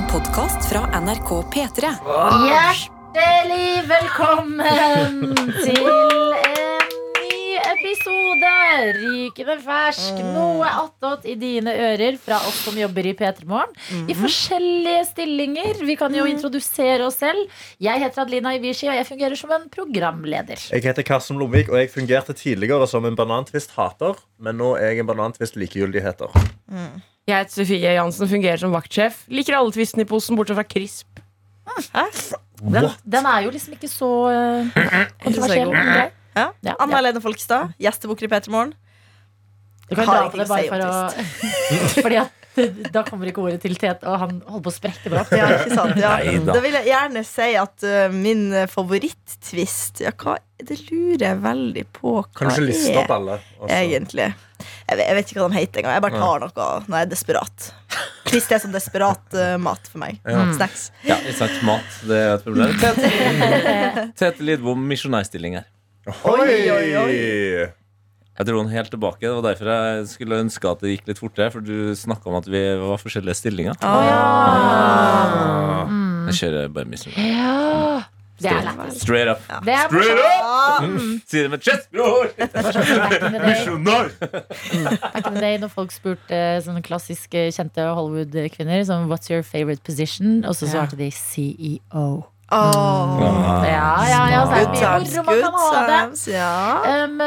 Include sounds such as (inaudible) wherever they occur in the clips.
En podkast fra NRK P3. Hjertelig velkommen til en ny episode. Rykende fersk. Noe attåt i dine ører fra oss som jobber i P3 Morgen. I forskjellige stillinger. Vi kan jo introdusere oss selv. Jeg heter Adelina Ibishi, og jeg fungerer som en programleder. Jeg heter Karsten Lomvik, og jeg fungerte tidligere som en banantvist-hater. Men nå er jeg en banantvist-likegyldigheter. Jeg heter Sofie Jansen, fungerer som vaktsjef. Liker alle tvistene i posen, bortsett fra Krisp. Den, den er jo liksom ikke så uh, kontroversiell. men grei. Ja. Ja. Anna Helene Folkestad, gjestebukker i P3 Morgen. Du kan Har dra på det bare for å (laughs) Fordi at (laughs) da kommer ikke ordet til Tet, og han holder på å sprette bra. Ja, ikke sant? Ja. Da vil jeg gjerne si at uh, min favoritt-twist Ja, hva Det lurer jeg veldig på hva Kanskje liste opp alle? Altså, egentlig. Jeg vet, jeg vet ikke hva de heter engang. Jeg bare tar noe når jeg er desperat. Twist er som desperat uh, mat for meg. Ja. Snacks. Ja, sant. Mat, det er et problem. (laughs) Tete, Tete Lidbom, misjonærstilling her. Oi, oi, oi. Jeg dro den helt tilbake. Det var derfor jeg skulle ønske at det gikk litt fortere. For du snakka om at vi var forskjellige stillinger. Ah. Jeg kjører bare misjonær. Ja. Det er lættis. Straight up. Det er Straight up! Mm. Si det med chest, bror! Misjonær! back in the day når folk spurte sånne klassiske kjente Hollywood-kvinner som What's your favorite position? Og så svarte de CEO. Åh. Ja, ja, ja, så er Good det mye times, moro man good kan ha det. times. Ja. Um,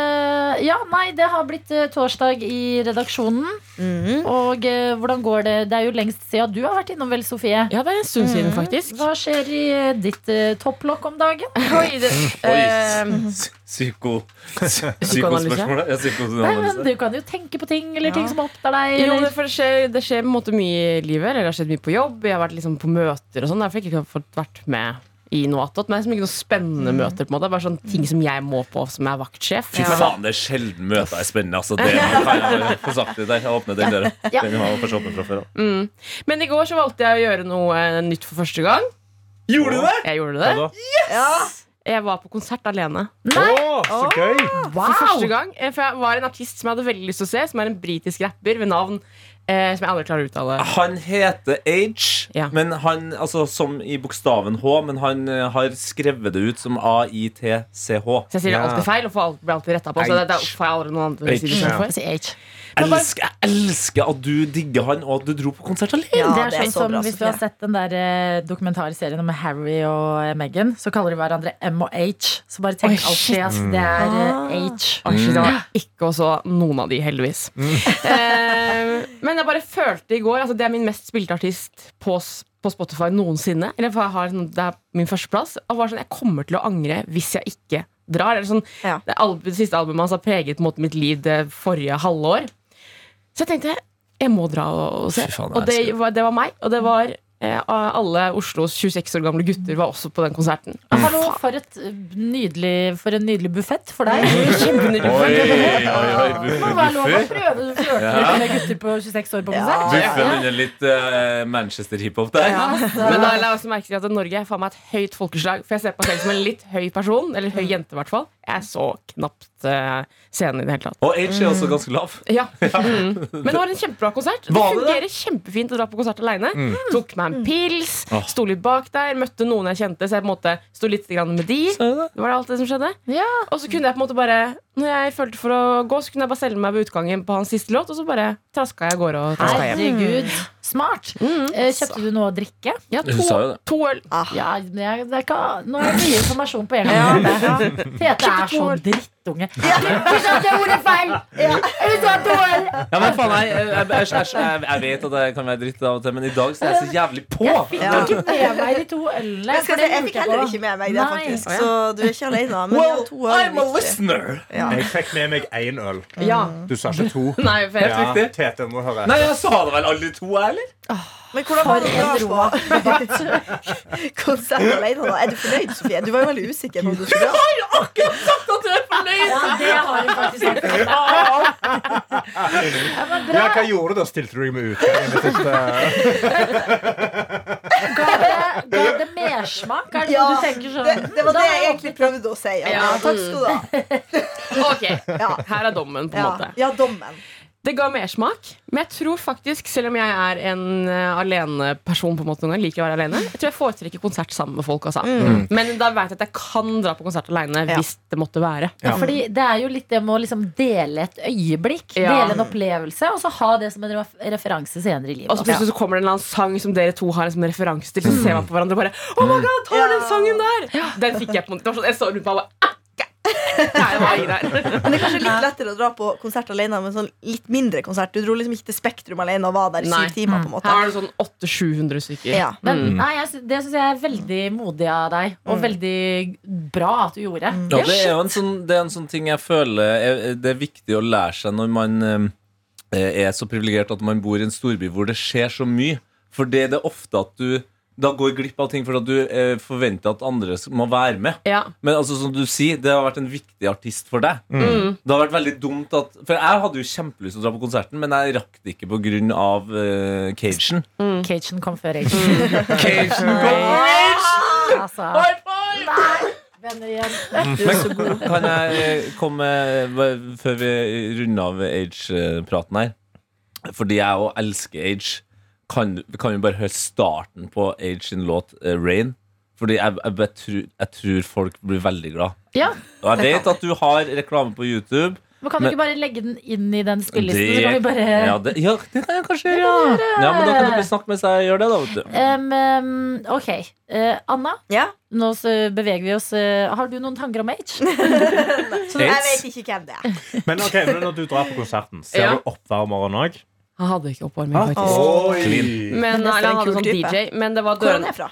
ja, nei, det har blitt eh, torsdag i redaksjonen. Mm. Og uh, hvordan går det? Det er jo lengst siden du har vært innom, vel, Sofie? Ja, det er en stund siden, faktisk. Hva skjer i ditt uh, topplokk om dagen? (laughs) Oi, det, eh, Psyko... (laughs) Psykospørsmålet? Ja, psykoanalyse. Du kan jo tenke på ting, eller ting som opptar deg. jo, det, for det, skjer, det skjer på en måte mye i livet. Eller det har skjedd mye på jobb. Jeg har vært liksom på møter og sånn. Derfor har jeg ikke fått vært med i noe attåt. Men det er liksom ikke noen spennende møter. på en måte Bare sånne ting som jeg må på som er vaktsjef. Fy faen, det er sjelden møter er spennende. Altså, det (laughs) kan jeg få sagt det der. Jeg åpner den døra. Ja. Den har kanskje åpnet fra før. Mm. Men i går så valgte jeg å gjøre noe eh, nytt for første gang. Gjorde du det? Jeg gjorde det. Yes! Ja. Jeg var på konsert alene. Nei! Oh, så gøy! For første gang. eh, For jeg var en artist som jeg hadde veldig lyst til å se, som er en britisk rapper ved navn eh, som jeg aldri klarer å uttale. Han heter Age, Ja. men han, altså som i bokstaven H, men han uh, har skrevet det ut som A-I-T-C-H. Så jeg sier Ja. alltid feil og får alt- blir alltid retta på. Så det, det får jeg aldri noen andre sider for. Si H. Elsker, jeg elsker at du digger han, og at du dro på konsert alene. Ja, det er det er sånn så som bra, Hvis du har sett den der eh, dokumentarserien om Harry og eh, Meghan, så kaller de hverandre M og H. Så bare tenk Oi, alltid at det er eh, H. Mm. var ikke også noen av de, heldigvis. (laughs) Eh, men jeg bare følte i går altså Det er min mest spilte artist på, på Spotify noensinne. Eller for jeg har, sånn- det er min førsteplass. Og var sånn, jeg kommer til å angre hvis jeg ikke drar. Eller sånn, Ja. det, album, det siste albumet hans har preget på en måte, mitt liv det forrige halvår. Så jeg tenkte jeg må dra og, se. Faen, og det det. var, det var meg. Og det var alle Oslos 26 år gamle gutter var også på den konserten. Hallo, for, et eh, nydelig, for en nydelig buffett for deg. Kjempenydelig. (laughs) Oi, oi, oi, Det må være lov å prøve å flørte litt med gutter på 26 år på konsert. Buffen under litt eh, Manchester-hiphop der. Men da la jeg også merke til at Norge er faen meg et høyt folkeslag. For jeg ser på meg selv som en litt høy person. Eller høy jente, i hvert fall. Jeg så knapt uh, scenen i det hele tatt. Og Age er også ganske lav. (laughs) Ja. Mm. Men det var en kjempebra konsert. Det Var det det? fungerer kjempefint å dra på konsert aleine. Tok meg en pils, Åh. sto litt bak der, møtte noen jeg kjente, så jeg på en måte sto litt med de. Det var det alt det som skjedde. Ja. Og så kunne jeg på en måte bare Når jeg følte for å gå, så kunne jeg bare selge meg ved utgangen på hans siste låt, og så bare traska jeg av gårde og traska hjem. Herregud. Smart. Mm. Kjøpte du noe å drikke? Ja, Hun sa jo to, det. to øl. Ja, det er, det er ikke, nå er det mye informasjon på en gang. Tete er så drittunge. Du sa at jeg gjorde feil! Du sa to øl! Ja, men faen, jeg, jeg, jeg, jeg, jeg, jeg vet at jeg kan være dritt av og til, men i dag så er jeg så jævlig på. Jeg fikk Ja. ikke med meg de to ølene. Jeg, si, jeg fikk heller ikke med meg det, Nei. faktisk. Så du er ikke alene. Men well, to øl I'm a listener! Ja. Jeg fikk med meg én øl. Ja. Du sa ikke to. (laughs) Nei, for Helt riktig. Tete må høre Nei, jeg sa det vel alle to, eller? Men hvordan var det å konsert alene? da? Er du fornøyd, Sofie? Du var jo veldig usikker. Når du skulle fornøyd Ja, det har hun faktisk sagt. (laughs) Ja, hva gjorde du da? Stilte du deg med utgangen? Ga det, ga det mersmak? Er det Ja, noe du tenker sånn? Det, det var det jeg egentlig prøvde å si. Ja. Ja. Takk skal du ha. Ok, her er dommen, på en Ja. måte. ja, dommen. Det ga mersmak. Men jeg tror faktisk, selv om jeg er en uh, aleneperson, på en måte noen ganger, liker å være alene, jeg tror jeg foretrekker konsert sammen med folk. Altså. Men da vet jeg at jeg kan dra på konsert alene Ja. hvis det måtte være. Ja, fordi det er jo litt det med å liksom dele et øyeblikk, Ja. dele en opplevelse, og så ha det som en referanse senere i livet. Og så plutselig så kommer det en eller annen sang som dere to har en referanse til. Så ser man på hverandre og bare Oh my god, ta den sangen der! Den fikk jeg på en måte. Det var sånn, Jeg så rundt meg og bare «Ah, ga- Nei, det var ingen der. (laughs) Men det er kanskje litt lettere å dra på konsert alene, men sånn litt mindre konsert. Du dro liksom ikke til Spektrum alene og var der i syv timer. på en måte Her er det sånn 800-700 stykker. Ja. Men nei, jeg, det syns jeg er veldig modig av deg, og veldig bra at du gjorde. Ja, det er jo en sånn, det er en sånn ting jeg føler er, Det er viktig å lære seg når man eh, er så privilegert at man bor i en storby hvor det skjer så mye. For det er det ofte at du da går glipp av ting fordi du eh, forventer at andre må være med. Ja. Men altså som du sier, det har vært en viktig artist for deg. Mm. Det har vært veldig dumt at For jeg hadde jo kjempelyst til å dra på konserten, men jeg rakk det ikke pga. Uh, cagen. (laughs) Cagen kom før jeg. Cagen Altså, nei, venner igjen. Men kan jeg eh, komme før vi runder av age-praten her? Fordi jeg òg elsker age. Kan, kan vi bare høre starten på age sin låt eh, 'Rain'? Fordi jeg, jeg, jeg, tror, jeg tror folk blir veldig glad. Ja, Og jeg vet at du har reklame på YouTube. men Kan du Men- ikke bare legge den inn i den spillelisten? Det- Så kan vi bare Ja, det, ja, det kan jeg kanskje gjøre. Ja. ja, men da kan dere snakke med seg gjør det, da. Vet du. Em, ok. Uh, Anna, Ja. nå så beveger vi oss. eh, har du noen tanker om age? (laughs) Jeg vet ikke hvem det er. Men ok, men når du drar på konserten, ser Ja. du oppvarmeren òg? Han hadde ikke oppvarming, faktisk. Oi! Men, Men er eller, han hadde sånn type. DJ, men det var Hvor er døren han fra?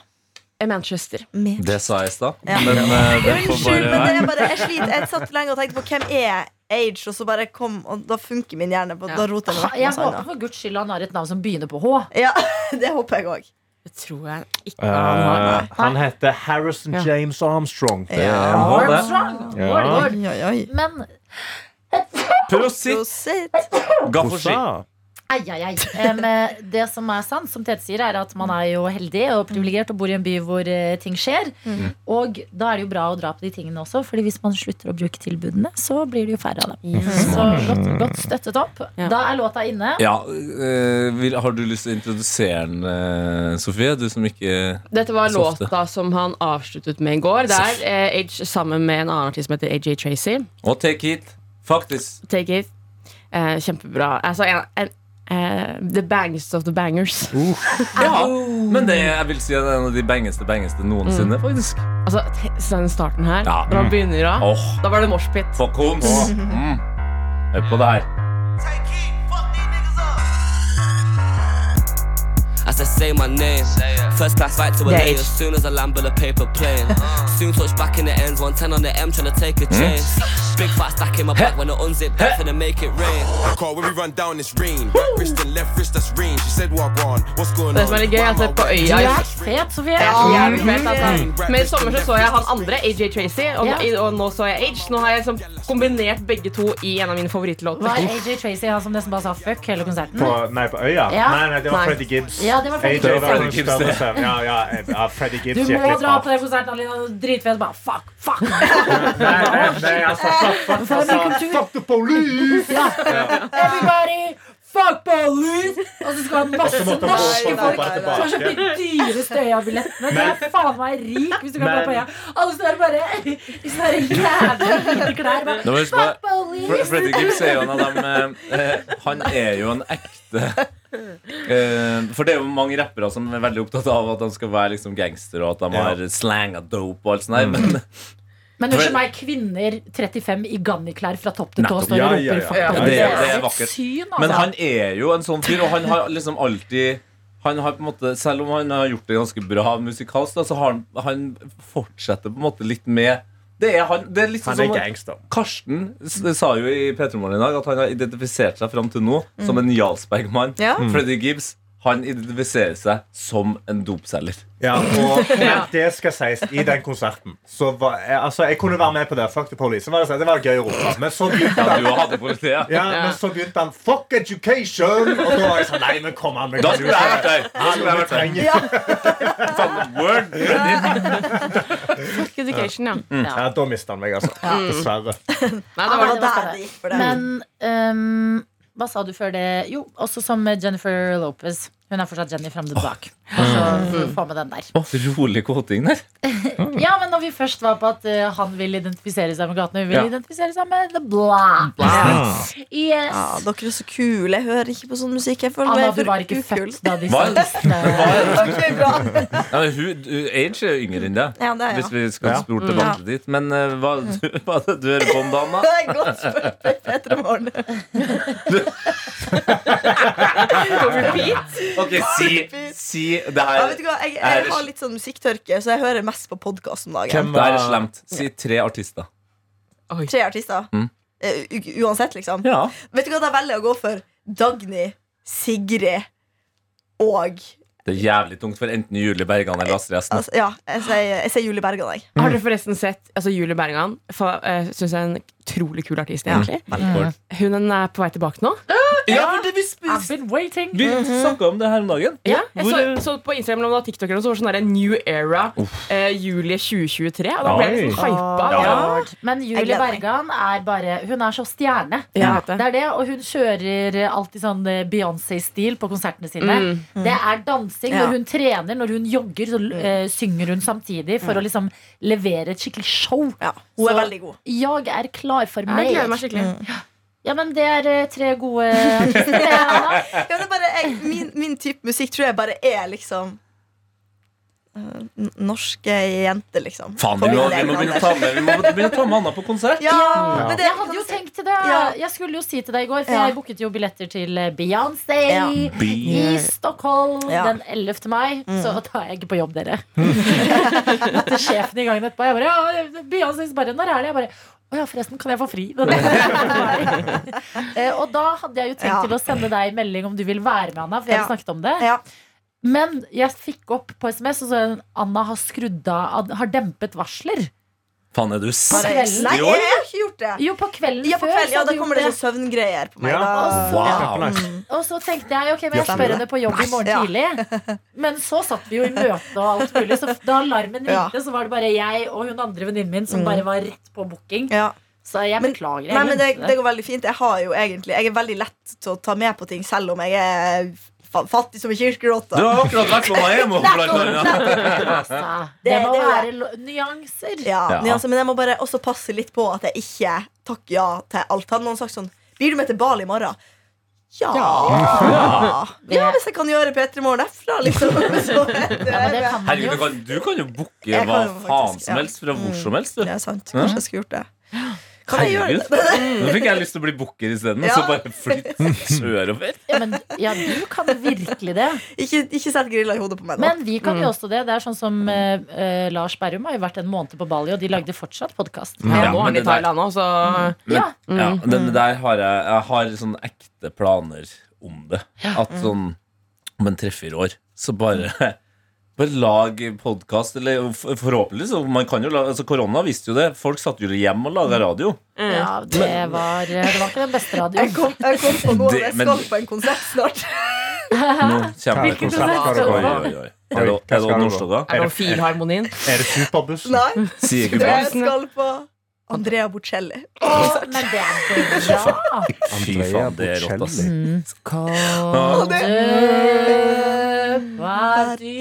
Manchester. Det sa jeg i stad. Ja. Men eh, det får Unnskyld, men det bare er bare, jeg sliter. Jeg satt lenge og tenkte på hvem er Age, og så bare kom Og da funker min hjerne. På, Ja. Da roter jeg meg Jeg håper for guds skyld han har et navn som begynner på H. Ja, (laughs) det håper jeg òg. Det tror jeg ikke han har. Eh, han heter Harrison Ja. James Armstrong. Det Ja. er var det. Armstrong. Lord. Oi, oi, oi. Men Prosit! Prosit. Kosa. Ei, ei, ei. Eh, det som er sant, som Tete sier, er at man er jo heldig og privilegert og bor i en by hvor uh, ting skjer. Og da er det jo bra å dra på de tingene også, Fordi hvis man slutter å bruke tilbudene, så blir det jo færre av dem. Så godt, godt støttet opp. Ja. Da er låta inne. Ja, uh, vil, Har du lyst til å introdusere den, eh, Sofie? Du som ikke Dette var softe. låta som han avsluttet med i går. Det er eh, Age sammen med en annen artist som heter AJ Tracy. Og Take It. Faktisk. Take it. Eh, kjempebra. Altså, en, en, eh, the bangest of the bangers. (laughs) Ja, men det jeg vil si er en av de bangeste bangeste noensinne, faktisk. Altså, den starten her, Ja. når han begynner da, oh. da var det moshpit. fuck homes. Mm. Hør på det her. As I say my name, first class flight to LA Yeah, as soon as I land with a paper plane. Soon touch back in the ends, 110 on the M trying to take a train. Big fat stack in my back when I unzip that finna make it rain. Call when we run down this rain. Right wrist and left wrist, that's rain. She said, Walk on. What's going Det on? som er litt gøy, er at på Du er fet, Sofie. Ja. fett, altså. Men i sommer så, så jeg han andre, AJ Tracy, og, Ja. og nå så jeg Age. Nå har jeg liksom kombinert begge to i en av mine favorittlåter. Var AJ Tracy han som nesten bare sa fuck hele konserten? På, nei, på øya? Ja. Nei, nei, det var Freddy Freddie Gibbs. Ja, det var Freddie AJ Gibbs, var ja. den større stjernen. Ja, ja, Freddy Gibbs. Du må dra på den konserten, Alina. Dritfet. Bare fuck, fuck. (laughs) Nei, nei, nei, altså, fuck, altså, fuck the police! Ja. Everybody, fuck police! Og så skal han ha masse norske folk som har kjøpt de dyreste øya-billettene. Du er faen meg rik hvis du kan gå på øya. Alle står bare i sånne jævlig hvite klær. Bare, Nå fuck police! Fre- Gibbs er jo en av dem eh, eh, Han er jo en ekte eh, For det er jo mange rappere som er veldig opptatt av at de skal være liksom gangster, og at de Ja. har slang og dope og alt sånt der. Men Men unnskyld meg, kvinner 35 i Ganni-klær fra topp til tå står og roper ja, ja. Ja, det- det er vakkert. syn, altså. Men han er jo en sånn fyr, og han har liksom alltid han har på en måte, Selv om han har gjort det ganske bra musikalsk, da, så har han, han fortsetter på en måte litt med Det er, han, det er litt sånn Han er som gangster. Karsten sa jo i P3 Morgen i dag at han har identifisert seg fram til nå som en Jarlsberg-mann. Ja. Freddie Gibbs han identifiserer seg som en dopselger. Ja, og (laughs) det skal sies i den konserten. Så var, jeg, altså, jeg kunne være med på det. Fuck the police. Var det, sånn, det var gøy å rope. Men så begynte han ja, ja, men så begynte han Fuck education! Og da var jeg sånn Nei, men kom an. Da skulle jeg vært der. Sånn, (laughs) word. Fuck education, ja. Ja, da mista han meg, altså. Dessverre. Nei, det var det. Men ehm, hva sa du før det? Jo, også som Jennifer Lopez. Hun er fortsatt Jenny from the block. Så få med den der. Oh, rolig kåting der. (laughs) Ja, men når vi først var på at uh, han vil identifisere seg med gatene, hun vil Ja. identifisere seg med The Block. Yes. Ja, dere er så kule. Jeg hører ikke på sånn musikk. Jeg føler Anna, du var ikke ukul. født da de (laughs) (laughs) Ja, hun, Age er jo yngre enn deg. Ja, det er Hvis vi skal Ja. spole tilbake dit. Men uh, hva, du, hva er det du hører på om dagen, da? Det er godt spurt. Petre Morgen. Ok, si, si det Ja, vet du hva? Jeg, jeg har litt sånn musikktørke, så jeg hører mest på podkast om dagen. Hvem- Det er slemt. Si tre artister. Tre artister. Mm. Eh, u- uansett, liksom. Ja. Vet du hva, da velger jeg å gå for Dagny, Sigrid og Det er jævlig tungt for enten Julie Bergan eller Astrid Esten. altså, Ja, jeg sier, jeg sier Julie Bergan, jeg. Har dere forresten sett altså Julie Bergan? For, uh, Syns jeg er en utrolig kul artist. egentlig Mm. Hun er på vei tilbake nå. Ja, for det vi, I've been waiting. vi snakka om det her om dagen. Ja, jeg Hvor- så, så på Instagram og TikTok så var sånn der New Era eh, juli 2023. Og da ble jeg liksom hypa. Ja. Men Julie. Bergan er bare Hun er så stjerne. Ja, det. Det er det, Og hun kjører alltid sånn eh, Beyoncé-stil på konsertene sine. Det er dansing. Når hun trener, når hun jogger, så uh, synger hun samtidig for å liksom levere et skikkelig show. Ja, hun er Så- veldig god. Jeg er klar for Jeg gleder meg mer. skikkelig. Ja, men det er eh, tre gode artister. (laughs) Ja, det er bare, jeg, min, min type musikk tror jeg bare er liksom eh, Norske jenter, liksom. Faen, vi må, vi må begynne å ta med Vi må begynne å ta med Anna på konsert. Ja, Ja. men det Jeg hadde jo tenkt til det. Ja. Jeg skulle jo si til deg i går, for Ja. jeg booket jo billetter til eh, Beyoncé Ja. i Stockholm Ja. den 11. mai. Så da er jeg ikke på jobb, dere. (laughs) Til sjefen i gangen etterpå. Jeg bare ja, Beyoncé bare Når er det? Jeg bare å ja, forresten, kan jeg få fri? Den 11. mai. Eh, og da hadde jeg jo tenkt Ja. til å sende deg melding om du vil være med, Anna. For jeg Ja. snakket om det. Ja. Men jeg fikk opp på SMS, og så Anna har skrudd av Har dempet varsler. Faen, er du Bare- seriøs Nei, i jeg har ikke gjort det. Jo, på kvelden Ja, på før. kveld, så ja, hadde da du kommer gjort det sånn søvngreier på meg. Ja. Da. Wow. Kjempenice. Og så tenkte jeg ok, men jeg spør henne på jobb i morgen Ja. tidlig. Men så satt vi jo i møte og alt mulig, så da alarmen Ja. ringte, så var det bare jeg og hun andre venninnen min som bare var rett på booking. Ja. Så jeg Men- beklager. Jeg Nei, men det, glemte det går veldig fint. Jeg har jo egentlig Jeg er veldig lett til å ta med på ting, selv om jeg er fattig som en kirkerotte. Du har akkurat vært på Miami. (laughs) Det- det må er- være nyanser. Ja, Ja. nyanser, men jeg må bare også passe litt på at jeg ikke takker ja til alt. Hadde noen sagt sånn Blir du med til Bali i morgen? Ja. ja. (laughs) hvis jeg kan gjøre P3 Morgen derfra, liksom. (laughs) Så, det, Ja, Herregud, du kan, du kan jo booke hva faen som helst fra hvor som helst. Det er sant. Kanskje jeg skulle gjort det. Kan jeg gjøre det? (laughs) Nå fikk jeg lyst til å bli booker isteden. Ja. Så bare flytt sørover. Ja, men, ja, du kan virkelig det. Ikke, ikke sett grilla i hodet på meg nå. Men vi kan jo også det. Det er sånn som eh, Lars Berrum har jo vært en måned på Bali, og de lagde fortsatt podkast. Ja, Ja, nå er men han i Thailand òg, så Men, Ja. ja, det, det der har jeg Jeg har sånne ekte planer om det. At sånn om en tre-fire år, så bare Bare lag podkast, eller forhåpentligvis. forhåpentlig man kan jo la, altså Korona visste jo det. Folk satt jo hjemme og laga radio. Ja, det var, det var ikke den beste (laughs) Jeg kom, jeg kom på noe, Det- jeg men- skal på en konsert snart. Nå kommer det konsert. Oi, oi, oi. Er det er det? Nordstoga? er det Filharmonien? Er det Superbuss? Nei, Sier ikke jeg skal på Andrea Bocelli. Oh, men det er bra! Fy faen, det er rått, ass.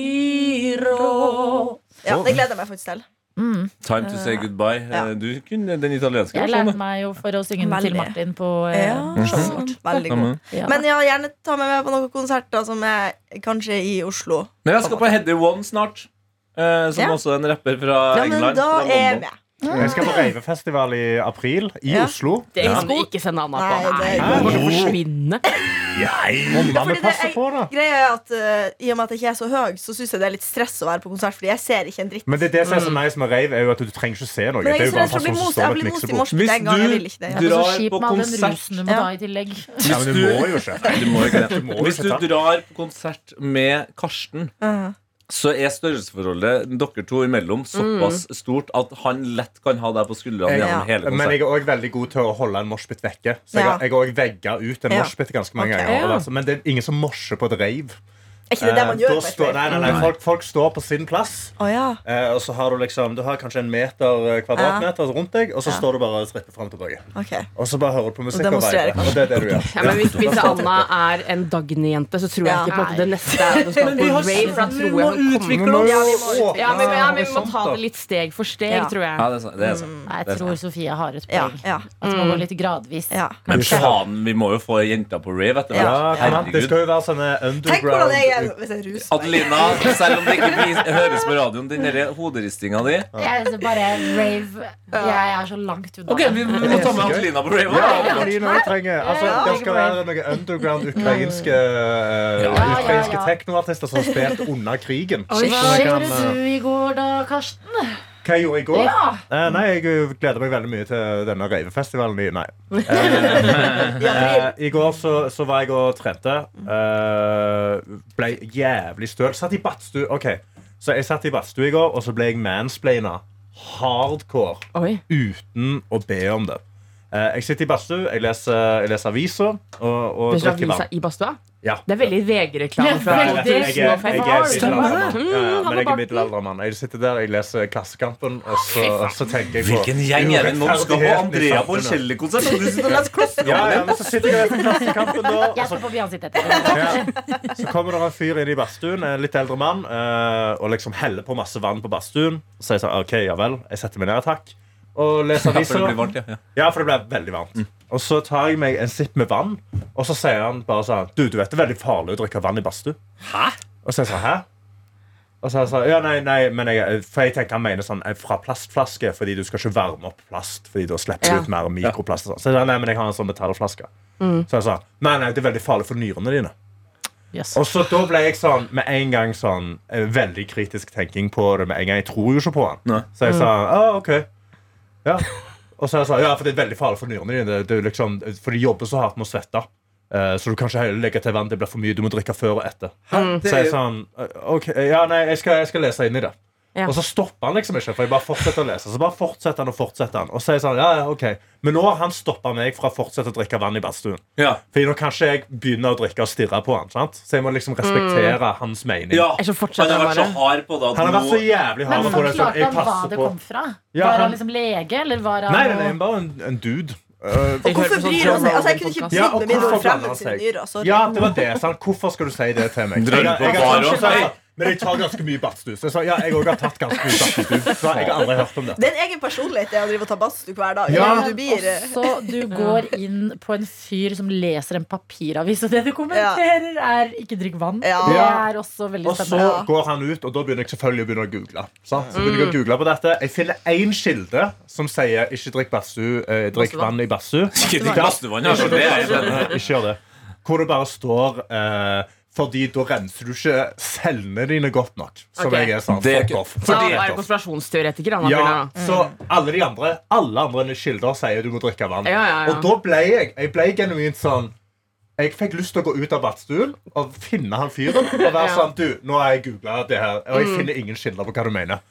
Padiro. Ja, det gleder jeg meg faktisk til. Time to say goodbye. Ja. Eh, Du kunne den italienske Jeg lærte meg jo for å synge den til Martin på eh, Ja, showet vårt. veldig god. men- Ja. Gjerne ta meg med på noen konserter som er kanskje i Oslo. Men jeg skal på Heddy One snart. eh, som Ja. også er en rapper fra Ja, men England. da fra er jeg med. Jeg skal på Reivefestival i april i Ja. Oslo. Det Ja. kan du ikke sende Anna på. det Nei, går Hun kommer til å forsvinne. Må fordi passe på, da? Greia er at uh, I og med at jeg ikke er så høy, så syns jeg det er litt stress å være på konsert. Fordi jeg ser ikke en dritt. Men det, er det som er så nice med rave, er jo at du trenger ikke se noe. Men Det jeg er er jo bare en for å bli person som most. står Jeg blir most i miksebord. moshpit en gang. Jeg vil ikke det. Det er drar på den konsert. du må ta i tillegg. Du må. Du må det. Du må Hvis du drar på konsert med Karsten, så er størrelsesforholdet dere to imellom såpass stort at han lett kan ha deg på skuldrene gjennom hele Men jeg er òg veldig god til å holde en moshpit vekke. Så jeg, Ja. jeg har òg vegga ut en Ja. moshpit ganske mange okay. ganger. Ja. Altså, Men det er ingen som mosjer på et rave. Er ikke det det man Eh, gjør? rave? Nei, nei, nei, folk, folk står på sin plass. Oh, ja. Eh, og så har du liksom Du har kanskje en meter kvadratmeter kvadratmeter rundt deg, og så Ja. står du bare og stripper fram og tilbake. Okay. Og så bare hører du på musikk og og veier. Og det er det du gjør. Ja, men hvis, (laughs) hvis Anna er en Dagny-jente, så tror jeg Ja. ikke på det neste er at du skal på vi rave. For da tror jeg hun kommer. Ja, vi må ja, ja, vi må ta det litt steg for steg, tror jeg. Ja, det er sant. Det er sant. Nei, Jeg tror Sofie har et Ja, poeng. ja, At man går litt gradvis. ja. Men faen, vi må jo få jenter på rave etter hvert. Ja, det skal jo være sånne hvordan jeg hvis jeg ruser meg. Adelina, selv om det ikke høres på radioen, den derre hoderistinga di Jeg er bare rave Jeg er så langt unna. Ok, vi, vi må ta med Adelina på rave. Ja, Adelina vi trenger altså, Det skal være noen underground ukrainske Ja, ja, Ukrainske teknoartister som spilt under krigen. Oi, hva skjedde gjorde eh, du i går da, Karsten? Hva jeg gjorde i går? Ja. Eh, nei, jeg eh, gleder meg veldig mye til denne ravefestivalen. Nei. (laughs) I april. Eh, I går så, så var jeg og trente. Eh, ble jævlig støl. Satt i badstue. Ok, Så jeg satt i badstue i går, og så ble jeg mansplaina hardcore Oi. uten å be om det. Eh, jeg sitter i badstue, jeg leser, jeg leser aviser og, og drikker vann. i badstua? Ja. Det er veldig VG-reklame Ja, jeg, jeg, er- jeg. Mm, jeg er barten. middelaldermann. Jeg sitter der, jeg leser Klassekampen, og så, og så tenker jeg på Hvilken gjeng er det nå? Skal ha Andrea på en kjellerkonsert? du sitter og leser Ja, Klassekampen? ja, men så sitter jeg og leser Klassekampen, da. Og så. Ja. Så kommer det en fyr inn i badstuen, en litt eldre mann, eh, og liksom heller på masse vann på badstuen. Så jeg sa OK, ja vel, jeg setter meg ned, takk. Og leser Ja, for det aviser. varmt, ja. ja. Ja, for det ble veldig varmt. Og så tar jeg meg en sipp med vann, og så sier han bare sånn Du, du vet det er veldig farlig å drikke vann i badstue? Og så er jeg sånn, hæ? Og så er jeg sånn, ja, nei, nei, men jeg, for jeg tenker han mener sånn eh, fra plastflaske, fordi du skal ikke varme opp plast, fordi da slipper du Ja. ut mer mikroplast. og sånn. Så jeg sa, nei, men jeg har en sånn metallflaske. Så jeg sa, nei, nei, det er veldig farlig for nyrene dine. Yes. Og så da ble jeg sånn, med en gang sånn, eh, veldig kritisk tenking på det med en gang. Jeg tror jo ikke på han. Nei. Så jeg sa, ah, ok. Ja. Og så jeg sa, ja, for det er veldig farlig for nyrene dine. Det, det er liksom, for de jobber så hardt med å svette. Eh, så du kan ikke legge til vann. Det blir for mye. Du må drikke før og etter. Hæ? Så er jeg sa sånn, eh, ok, ja, nei, jeg skal, jeg skal lese inn i det. Ja. Og så stopper han liksom ikke, for jeg bare fortsetter å lese. Så bare fortsetter han og fortsetter han. Og så er sånn, ja, ja, ok. Men nå har han stoppa meg fra å fortsette å drikke vann i badstuen. Ja. Fordi nå kan ikke jeg begynne å drikke og stirre på han. sant? Så jeg må liksom respektere hans mening. ja. Han har vært så hard på det at Han har vært så jævlig hard Men på det. Men forklarte han hva det kom fra? Ja, Var han- han liksom lege, eller var han Nei, nei, nei, bare en, en dude. Uh, Og hvorfor bryr han seg? Altså, jeg kunne ikke Ja, brydd meg mindre om blander sine nyrer. Ja, det var det. Sant? Hvorfor skal du si det til meg? Drømmer Jeg- på jeg- jeg- bar jeg- også, jeg- Men jeg tar ganske mye badstue. Så ja, jeg òg har tatt ganske mye badstue. Så jeg har aldri hørt om det. Det er en egen personlighet det å drive og ta badstue hver dag. Ja. Du blir Også, du går inn på en fyr som leser en papiravis, og det du kommenterer, er 'ikke drikk vann'. Ja. Det er også veldig Og så går han ut, og da begynner jeg selvfølgelig å begynne å google. Sant? Så begynner jeg å google på dette Jeg finner én kilde som sier 'ikke drikk, badstue, eh, drikk vann i badstue'. Ikke drikk badstuevann, ja, i. Ikke gjør det. Hvor det bare står eh, Fordi da renser du ikke cellene dine godt nok. Som okay. jeg er sånn Det fuck off. Fordi, da er off. konspirasjonsteoretiker. Han, Ja, mm. så alle de andre Alle andre kilder sier du må drikke vann. Ja, ja, ja. Og da ble jeg Jeg ble genuint sånn Jeg fikk lyst til å gå ut av badstuen og finne han fyren. Og være (laughs) Ja. Mm. sånn Du, nå har jeg googla det her, og jeg finner ingen kilder på hva du mener.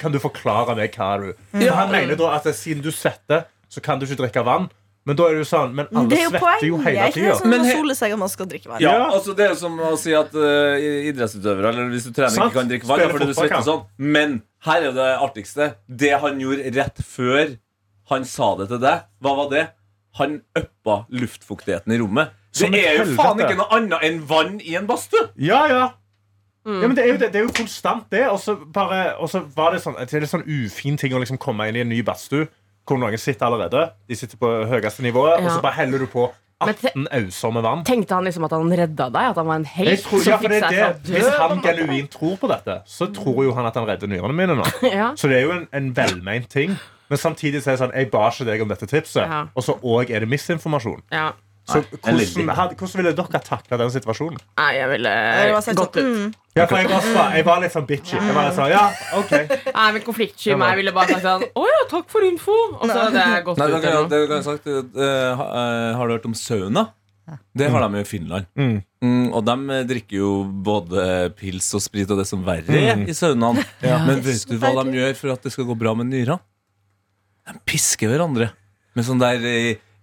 Kan du forklare meg hva du For Han mener da at siden du svetter, så kan du ikke drikke vann. Men da er det jo sånn Men alle jo svetter jo hele det tida. sånn Men he- sole seg om man skal drikke vann? Ja, Ja. altså Det er jo som å si at uh, idrettsutøvere Eller hvis du trener Sant. ikke kan drikke vann fordi du svetter sånn. Men her er det artigste. Det han gjorde rett før han sa det til deg, hva var det? Han uppa luftfuktigheten i rommet. Det er jo faen ikke noe annet enn vann i en badstue! Ja, ja. Mm. Ja, men det er jo, det, det er jo konstant, det. Og så og så var det sånn Det er litt sånn ufin ting å liksom komme inn i en ny badstue hvor noen sitter allerede. De sitter på høyeste nivået, og så bare heller du på 18 auser med vann. Tenkte han liksom at han redda deg? At han var en helt tror, ja, det, det, hvis han genuint tror på dette, så tror jo han at han redder nyrene mine nå. (laughs) Ja. Så det er jo en, en velmeint ting. Men samtidig så er det sånn Jeg ba ikke deg om dette tipset, Ja. og så òg er det misinformasjon. Ja. Så hvordan, hadde, hvordan ville dere takla den situasjonen? Nei, jeg ville var sånn, gått ut. mm, Ja, for jeg også, jeg var litt sånn bitchy. Jeg var litt sånn, ja, ok (laughs) Nei, men konfliktsky meg ville bare sagt sånn Å ja, takk for info! Og så hadde jeg gått Nei, ut. det kan, det kan jeg sagt uh, Har du hørt om sauna? Det har de jo i Finland. Mm. Mm, og de eh, drikker jo både pils og sprit og det som verre er i saunaen. Men vet du hva de gjør for at det skal gå bra med nyra? De pisker hverandre med sånn der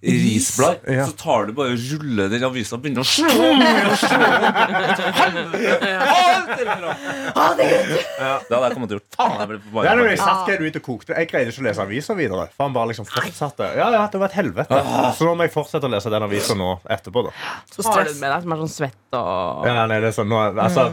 risblad, Ja. så tar du bare ruller den avisa og begynner å slå ned. Det hadde jeg kommet til å gjøre. Faen, jeg ble Ja, forbanna. når jeg satt Geir ut og kokte Jeg greide ikke å lese avisa videre. For han bare liksom fortsatte Ja, ja, det var et helvete. Så nå må jeg fortsette å lese den avisa nå etterpå. da Så Har du med deg som er sånn svett og ja, nei, det er sånn, nå, altså,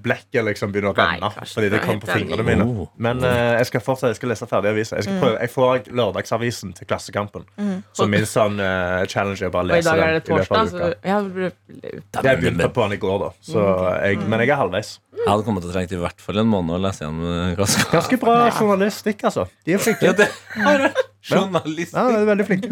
Blekket liksom begynner å renne fordi det er kommer på fingrene mine. Men uh, jeg skal fortsette, Jeg skal lese ferdig avisa. Jeg, jeg får lørdagsavisen til Klassekampen. Så min sånn uh, challenge er bare å Og i lese dag den er det i løpet av torsdag, så ja, det Jeg begynte på den i går, da. Så jeg, men jeg er halvveis. Jeg hadde kommet til å trenge i hvert fall en måned å lese gjennom klassekampen. Ganske bra journalistikk, altså. De er flinke. Ja, det har jeg. Journalist. Ja, de er veldig flinke.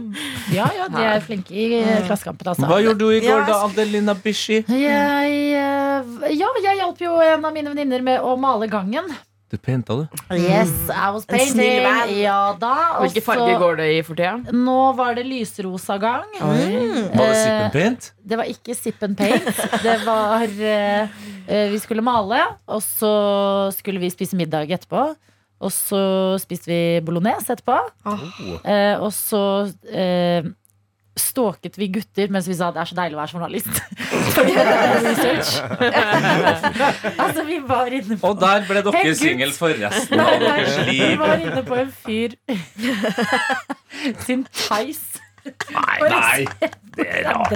(laughs) Ja, ja, de er flinke i eh, Klassekampen, altså. Hva gjorde du i går, Ja, da, Adelina Bishi? Jeg, eh, ja, jeg hjalp jo en av mine venninner med å male gangen. Du painta, du. Yes, I was painting. Ja da. Hvilke farger går det i for tida? Nå var det lysrosa gang. Var det sip and paint? Det var ikke sip and paint. Det var eh, eh, Vi skulle male, og så skulle vi spise middag etterpå. Og så spiste vi bolognese etterpå. Eh, og så eh, stalket vi gutter mens vi sa det er så deilig å være journalist. (laughs) (laughs) Altså, vi var inne på Og der ble dere singel for resten av deres liv. Vi var inne på en fyr (laughs) sin Theis. Nei, nei. det er rart.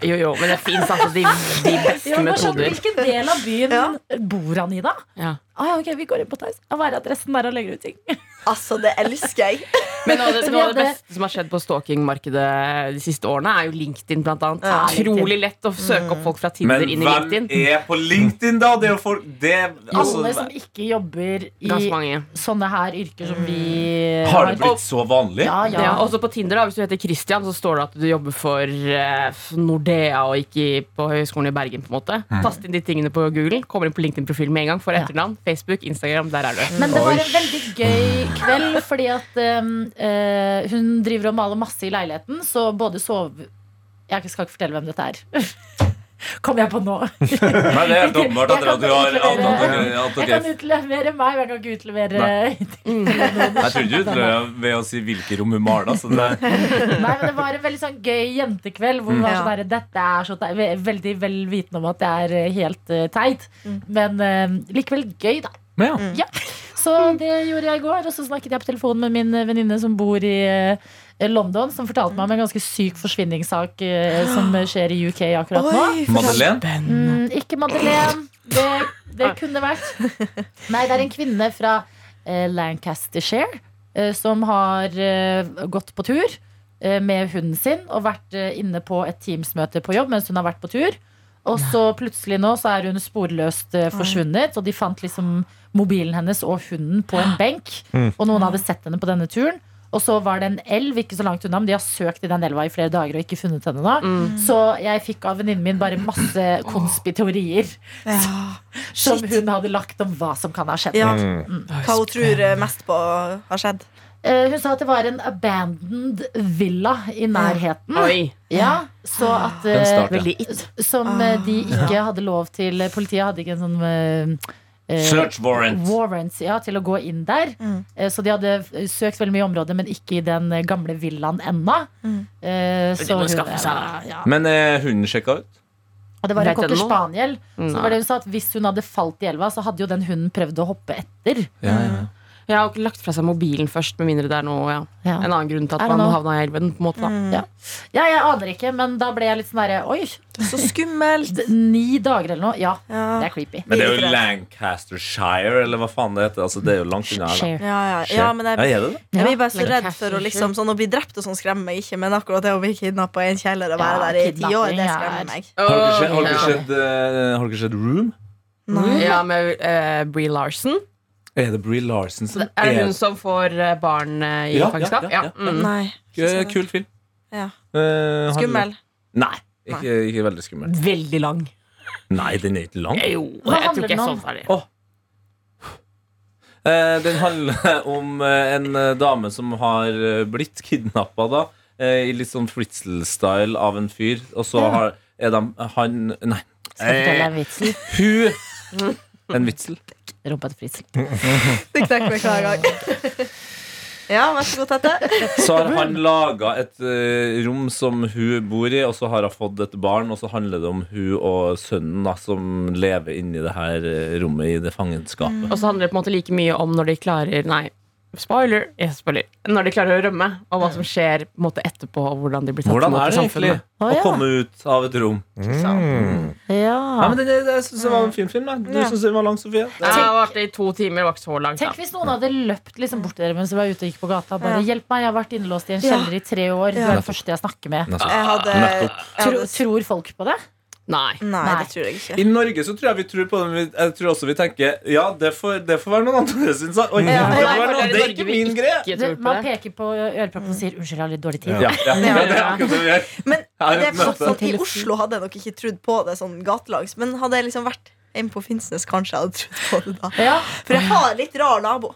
Jo, jo, men det fins altså de, de beste metoder. Hvilken del av byen Ja. bor han i, da? Ja. Ah, ja, ok, Vi går inn på Theis. Hva er adressen der og legger ut ting? Altså, det elsker jeg. (laughs) Men noe av det, noe av det beste som har skjedd på stalkingmarkedet de siste årene, er jo LinkedIn, blant annet. Ja, Utrolig lett å søke opp folk fra Tinder Men inn i hvem er på LinkedIn, da? Det er jo folk det, altså, Alle som ikke jobber i sånne her yrker som vi Har det blitt så vanlig? Ja, ja. Ja, også på Tinder, da, hvis du heter Christian, så står det at du jobber for uh, Nordea og ikke på Høgskolen i Bergen. på en måte Tast inn de tingene på Google, kommer inn på LinkedIn-profilen med en gang. Får Ja. etternavn, Facebook, Instagram. Der er du. Men det var en veldig gøy kveld, fordi at eh, hun driver og maler masse i leiligheten, så både sove... Jeg skal ikke fortelle hvem dette er. (laughs) Kom jeg på nå. (laughs) Nei, det er helt åpenbart at du har Jeg kan utlevere meg, men (laughs) jeg kan ikke utlevere Jeg trodde du utleverte ved å si hvilke rom hun maler. Så Nei, men det var en veldig sånn gøy jentekveld hvor hun var Ja. sånn der, dette er så teit. Veldig vel vitende om at det er eh, helt eh, teit, men eh, likevel gøy, da. men ja. Så det gjorde jeg i går, og så snakket jeg på telefonen med min venninne som bor i eh, London, som fortalte meg om en ganske syk forsvinningssak eh, som skjer i UK akkurat nå. Oi, Madeleine? Mm, ikke Madeleine. Det, det kunne vært. Nei, det er en kvinne fra eh, Lancastershire eh, som har eh, gått på tur med hunden sin og vært inne på et Teams-møte på jobb mens hun har vært på tur. Og så plutselig nå så er hun sporløst eh, forsvunnet, og de fant liksom mobilen hennes og hunden på en benk. Og noen hadde sett henne på denne turen. Og så var det en elv ikke så langt unna, men de har søkt i den elva i flere dager og ikke funnet henne da. Så jeg fikk av venninnen min bare masse konspiteorier Ja. (laughs) som hun hadde lagt om hva som kan ha skjedd. Ja. Mm. Hva hun tror mest på har skjedd. Eh, hun sa at det var en abandoned villa i nærheten. Oi. Ja, så at eh. Som eh, de ikke hadde lov til Politiet hadde ikke en sånn eh, Search warrant. warrants ja, til å gå inn der. Mm. Eh, Så de hadde søkt veldig mye i området, men ikke i den gamle villaen ennå. Mm. Eh, så hun- seg ja. Men hunden sjekka ut? Og det var en cocker spaniel. Så det var det hun sa at Hvis hun hadde falt i elva, så hadde jo den hunden prøvd å hoppe etter. Ja, ja. Jeg har ikke lagt fra seg mobilen først, med mindre det er noe ja. Ja. en annen grunn til at man noe? havna i elven. På en måte, da. Mm. Ja. ja, jeg aner ikke, men da ble jeg litt sånn derre Oi, Så skummelt. (laughs) ni dager eller noe? Ja, det er creepy. Men det er jo Lancaster Shire Lancastershire, eller hva faen det heter. Altså, det er jo langt unna her. Ja, ja, ja, men jeg, det? jeg blir bare så redd for å liksom, sånn, å bli drept og sånn skremmer meg ikke. Men akkurat det å bli kidnappa i en kjeller og være Ja, der i ti år, det er- skremmer meg. Har dere sett, eh, har dere Room? Nei. Ja, med uh, Bree Larson. Er det Brie Larsen som Er det hun som får eh, barn eh, i Ja, ja, fangenskap? ja, ja. Mm. Nei. Kul film. Ja. Uh, Skummel. Nei, ikke, ikke veldig skummel. Veldig lang. Nei, den er ikke lang. Jo, Hva jeg tror ikke jeg så ferdig. Oh. Eh, den handler (laughs) om eh, en dame som har blitt kidnappa da, eh, i litt sånn Fritzel-style av en fyr. Og så har, er de Han Nei. Skal jeg fortelle deg en vitsel? hun En vitsel. Rumpa til Fritzel. Det takk, gang. (laughs) Ja, vær så god, Tette. Så har han laga et uh, rom som hun bor i, og så har hun fått et barn, og så handler det om hun og sønnen da, som lever inni det her eh, rommet i det fangenskapet. Og så handler det på en måte like mye om når de klarer Nei, spoiler. Yes, spoiler. Når de klarer å rømme, og hva som skjer på en måte etterpå, og hvordan de blir tatt Hvordan imot er det egentlig samfunnet. Å, å ja. komme ut av et rom? Ja. Ja, men det, det, det synes jeg var en fin film. Da. Du Ja. synes den var lang, Sofie? Det varte i to timer, var ikke så langt. Tenk hvis noen hadde løpt liksom bort til dere mens dere var ute og gikk på gata. Bare, Ja. 'Hjelp meg, jeg har vært innelåst i en kjeller i tre år.' Du Ja. er den første jeg snakker med. Jeg hadde, jeg hadde, tror, tror folk på det? Nei. Nei, Nei. det tror jeg ikke. I Norge så tror jeg vi tror på det. men Jeg tror også vi tenker Ja, det får, det får være noen andre sin sak. Ja, det, det det er ikke min greie. Man peker på øreproppen og sier 'unnskyld, jeg har litt dårlig tid'. Ja, ja, ja, det er akkurat det vi gjør. Men det er I Oslo hadde jeg nok ikke trodd på det sånn gatelags. Men hadde jeg liksom vært en på Finnsnes, kanskje jeg hadde trodd på det da. Ja. For jeg har litt rar nabo.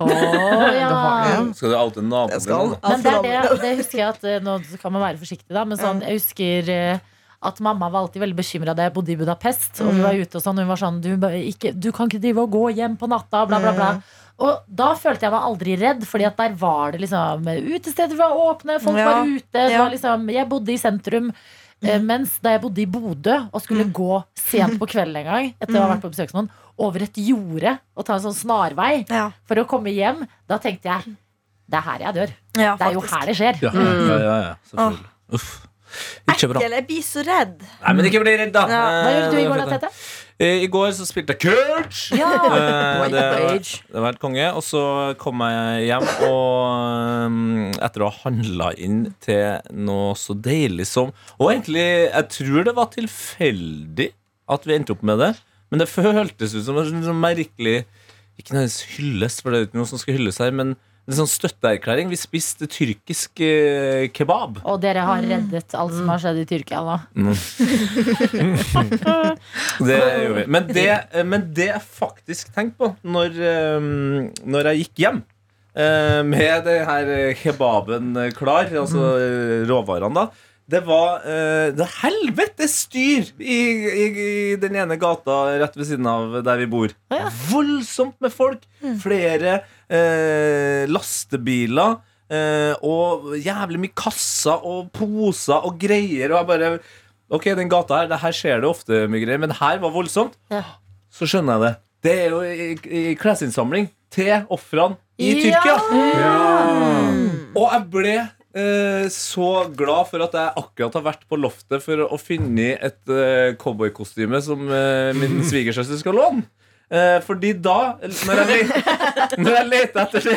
Oh, ja. (laughs) Skal du oute naboen din? Men er det husker jeg at eh, Nå kan man være forsiktig, da. Men sånn, jeg husker eh, at mamma var alltid veldig bekymra da jeg bodde i Budapest. Og vi var ute og sånn, hun var sånn du, ikke, 'Du kan ikke drive og gå hjem på natta', bla, bla, bla. Og da følte jeg meg aldri redd, Fordi at der var det liksom Utesteder var åpne, folk Ja. var ute. Ja. var liksom, jeg bodde i sentrum. Mm. mens da jeg bodde i Bodø og skulle gå sent på kvelden en gang, etter å ha vært på besøk noen, over et jorde og ta en sånn snarvei Ja, for å komme hjem, da tenkte jeg det er her jeg dør. ja Det er jo her det skjer. Ja, ja, ja, ja, selvfølgelig. Uff. Ikke bra. Ekkel, jeg blir så redd. Nei, men ikke bli redd, da. Ja. Hva gjorde du i går, da, Eh, Tete? Eh, I går så spilte jeg Kurt. Ja. Eh, det, Age. det var helt konge. Og så kom jeg hjem, og um, etter å ha handla inn til noe så deilig som Og egentlig, jeg tror det var tilfeldig at vi endte opp med det, men det føltes ut som en sånn merkelig Ikke nødvendigvis hyllest, for det er ikke noe som skal hylles her, men en sånn støtteerklæring. Vi spiste tyrkisk eh, kebab. Og dere har reddet alt som har skjedd i Tyrkia nå. (laughs) Det gjorde vi. Men det, men det jeg faktisk tenkte på når, eh, når jeg gikk hjem eh, med det her kebaben klar, altså eh, råvarene, da det var uh, det helvetes styr i, i, i den ene gata rett ved siden av der vi bor. Ja. Voldsomt med folk. Flere uh, lastebiler. Uh, og jævlig mye kasser og poser og greier. Og jeg bare Ok, den gata her, det her skjer det ofte mye greier, men her var voldsomt. Ja. Så skjønner jeg det. Det er jo i, i klesinnsamling til ofrene i Ja. Tyrkia. Og jeg ble eh, så glad for at jeg akkurat har vært på loftet for å finne et uh, cowboykostyme som eh, min (laughs) svigersøster skal låne. Eh, fordi da, når jeg, (laughs) når jeg lette etter det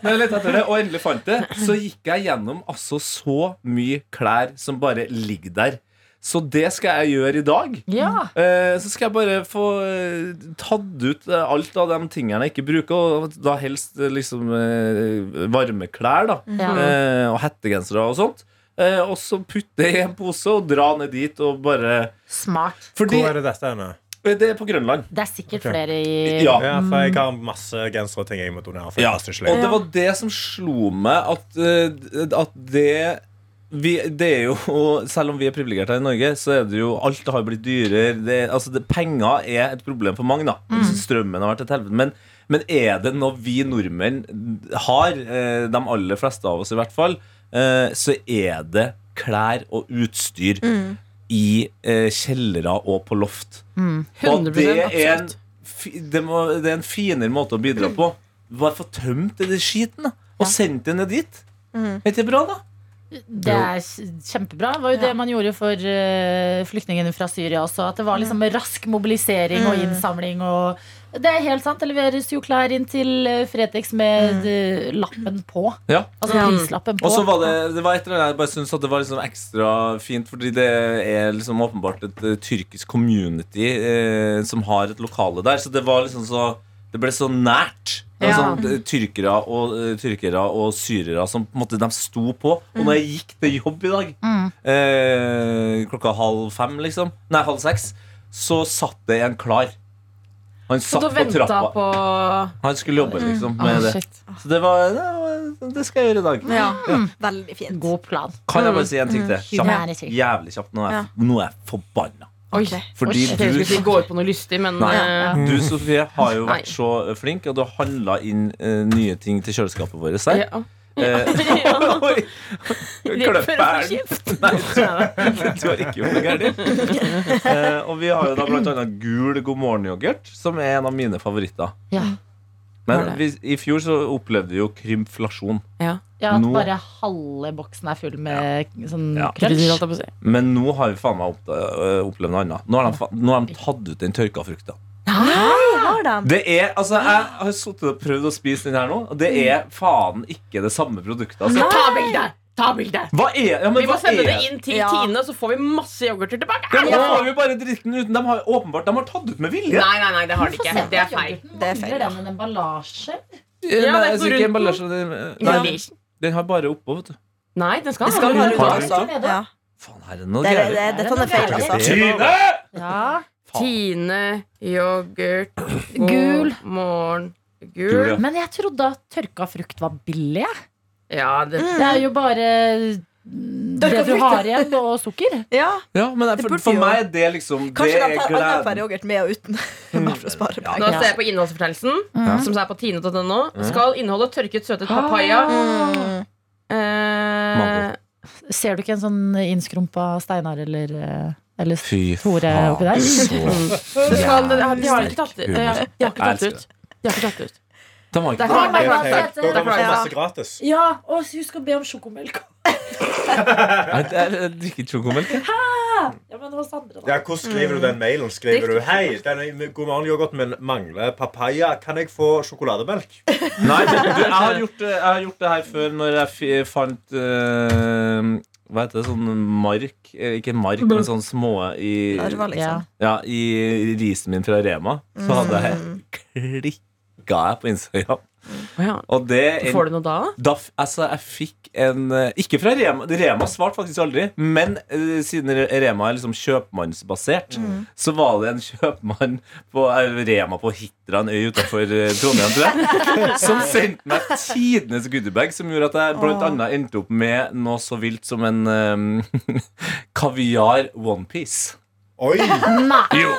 Når jeg lette etter det og endelig fant det, så gikk jeg gjennom altså så mye klær som bare ligger der. Så det skal jeg gjøre i dag. Ja. Eh, så skal jeg bare få eh, tatt ut eh, alt av de tingene jeg ikke bruker, og da helst liksom eh, varmeklær da Ja. eh, og hettegensere og sånt. Eh, og så putte i en pose og dra ned dit og bare Smart. Fordi Hvor er det dette henne? det er på Grønland. Det er sikkert okay. flere i Ja. Ja, for jeg har masse gensere og ting jeg må donere. For Ja, og det var det som slo meg at, at det vi, det er jo, (laughs) Selv om vi er privilegerte her i Norge, så er det jo alt har blitt dyrere. Det, altså det, penger er et problem for mange. da Strømmen har vært et helvete. Men, men er det noe vi nordmenn har, eh, de aller fleste av oss i hvert fall, eh, så er det klær og utstyr i eh, kjellere og på loft. Og 100 det er, en, det, må, det er en finere måte å bidra på. Bare få tømt det skiten da og sendt det ned dit. Er ikke det bra, da? Det er kjempebra. Det var jo det man gjorde for eh, flyktningene fra Syria også. At det var liksom rask mobilisering og innsamling. Og det er helt sant. Det leveres jo klær inn til eh, Fretex med eh, lappen på. Ja. Altså prislappen på. Og så var det, det var et eller annet jeg bare syntes at det var liksom ekstra fint, fordi det er liksom åpenbart et tyrkisk community eh, som har et lokale der. Så det var liksom så Det ble så nært. Det var Ja. sånn, eh, tyrkere, og, eh, tyrkere og syrere som på en måte de sto på. Og når jeg gikk til jobb i dag, Mm. eh, klokka halv fem, liksom, nei, halv seks, så satt det en klar. Han satt på trappa. på Han skulle jobbe liksom Mm. med det. Så det var, det var Det skal jeg gjøre i dag. Ja, Veldig fint. God plan. Kan jeg bare si en ting til? Kjapt. Jævlig kjapt. Nå er jeg, Ja. nå er jeg forbanna. Oi. Fordi Jeg tenkte jeg du, skulle si gå ut på noe lystig, men Nei. eh, du Sofie, har jo Nei. vært så flink, og du har handla inn uh, nye ting til kjøleskapet vårt. her. ja. Eh, (laughs) (laughs) Oi! Kløpperen. Nei, du har ikke gjort noe galt. Eh, og vi har jo da blant annet gul God morgen-yoghurt, som er en av mine favoritter. Ja. Men vi, i fjor så opplevde vi jo krymflasjon. Ja, At Nå- bare halve boksen er full med sånn Ja. å si. Men nå har vi faen meg øh, opplevd noe annet. Nå har de, nå har de tatt ut den tørka frukta. Har de? Det er, altså Jeg har sittet og prøvd å spise den her nå, og det er faen ikke det samme produktet. Altså. Ta bilde! Ta bilde! Ja, Vi må hva sende er det inn til Ja. Tine, så får vi masse yoghurter tilbake. Ja, men Da får vi bare dritten uten. De har åpenbart de har tatt ut med vilje. Nei, nei, nei, det har de ikke. Det er feil. Det er feil, den en emballasje? Ja, det er ikke emballasje, den, Nei, den har bare oppå, vet du. Nei, den skal Det skal ha rundt. også. Ja. Faen, her er det noe Det, er- gærent. det, dette er feil, altså. Tine! Ja. Tine, yoghurt, Gul. god morgen, Gul, gul. ja. Men jeg trodde at tørka frukt var billig. Ja, det Det er jo bare mm, det du har igjen, og sukker. (laughs) Ja, Ja, men Det for, burde for jo- meg er det liksom Kanskje Det de er tar annenhver gleden. yoghurt med og uten. (laughs) Bare for å spare Nå penger. ser jeg på innholdsfortegnelsen, som er på tine.no. Skal inneholde tørket søtet papaya. Mm. Eh, Mango. Ser du ikke en sånn innskrumpa Steinar eller, eh, eller Fy Tore oppi der? så (laughs) det skal, de, de har ikke tatt, sterk de har, de har ikke tatt ut. De har ikke tatt ut. De har Det er ikke er klart. Perfekt. Da kan vi få Ja. masse gratis. Ja, og husk å be om sjokomelk. Nei, Jeg drikker ikke sjokomelk. jeg. Ja, men hos andre, da. Ja, hvordan skriver du den mailen? Skriver du Hei, denne god morgen, yoghurt, men mangler papaya. Kan jeg få sjokolademelk? Nei, du, du, jeg, har gjort, det- jeg har gjort det her før når jeg fi- fant eh, Hva heter det? Sånn mark eh, Ikke mark, men sånn små i, Larver, liksom. ja, i risen min fra Rema. Så hadde jeg klikka jeg på Instagram. Ja. Og det Får du noe da? da, altså, jeg fikk en eh, Ikke fra Rema. Rema svarte faktisk aldri. Men uh, siden Rema er liksom kjøpmannsbasert, så var det en kjøpmann på eh, Rema på Hitra, en øy utenfor Trondheim, tror jeg, (laughs) som sendte meg tidenes goodiebag, som gjorde at jeg blant annet endte opp med noe så vilt som en um, (laughs) kaviar onepiece. Oi! Nei, Jo!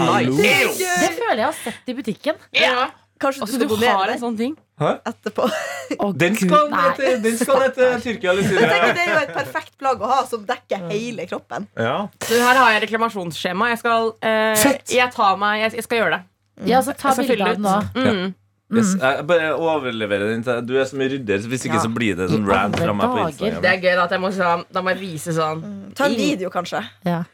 Hallo! det føler jeg har sett i butikken. Ja. Kanskje du Altså, skal du donere har en sånn ting? etterpå. Oh, Den skal til Tyrkia eller tenker Syria. Det er jo et perfekt plagg å ha som dekker hele kroppen. Ja. Så her har jeg reklamasjonsskjema. Jeg skal, eh, jeg tar meg Jeg, jeg skal gjøre det. Ja, så ta bildet bilde av den nå. ut. Mm. Yes, jeg bare overleverer den til Du er så mye rydder, så hvis ikke Ja. så blir det sånn rant fra meg på. Instagram. Det er gøy da at jeg må, sånn- da må jeg vise sånn Ta en video, kanskje. Ja.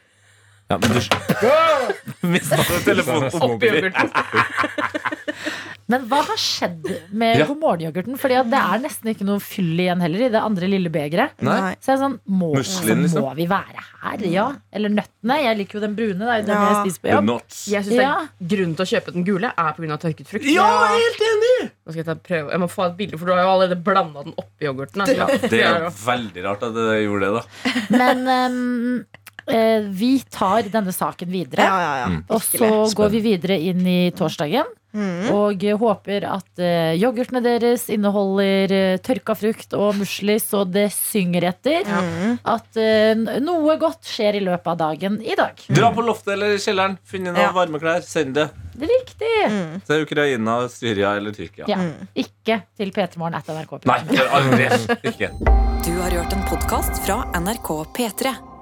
Ja, men du (laughs) Mista du telefonen på oppi mobilen? yoghurten. (laughs) Men hva har skjedd med Ja. god morgen-yoghurten? Fordi det er nesten ikke noe fyll igjen heller i det andre lille begeret. Så jeg er sånn, må, Muslin, så liksom? må vi være her? Ja. Eller nøttene. Jeg liker jo den brune. Det er jo den Ja. jeg spiser på jobb. Jeg synes Ja. Grunnen til å kjøpe den gule er pga. tørket frukt. Ja, helt enig! Nå skal jeg, ta prøve. jeg må få et bilde, for du har jo allerede blanda den oppi yoghurten. Altså. Ja, det er veldig rart at jeg gjorde det, da. Men um, eh, vi tar denne saken videre. Ja, ja, ja. Og så går vi videre inn i torsdagen. Mm. Og håper at eh, yoghurtene deres inneholder eh, tørka frukt og musli, så det synger etter. Mm. At eh, noe godt skjer i løpet av dagen i dag. Dra på loftet eller kjelleren, finne noen Ja. varme klær, send det Riktig! Mm. til Ukraina, Syria eller Tyrkia. Ja. Ikke til p3morgen etter NRK. Nei, for aldri ikke. Du har hørt en podkast fra NRK P3.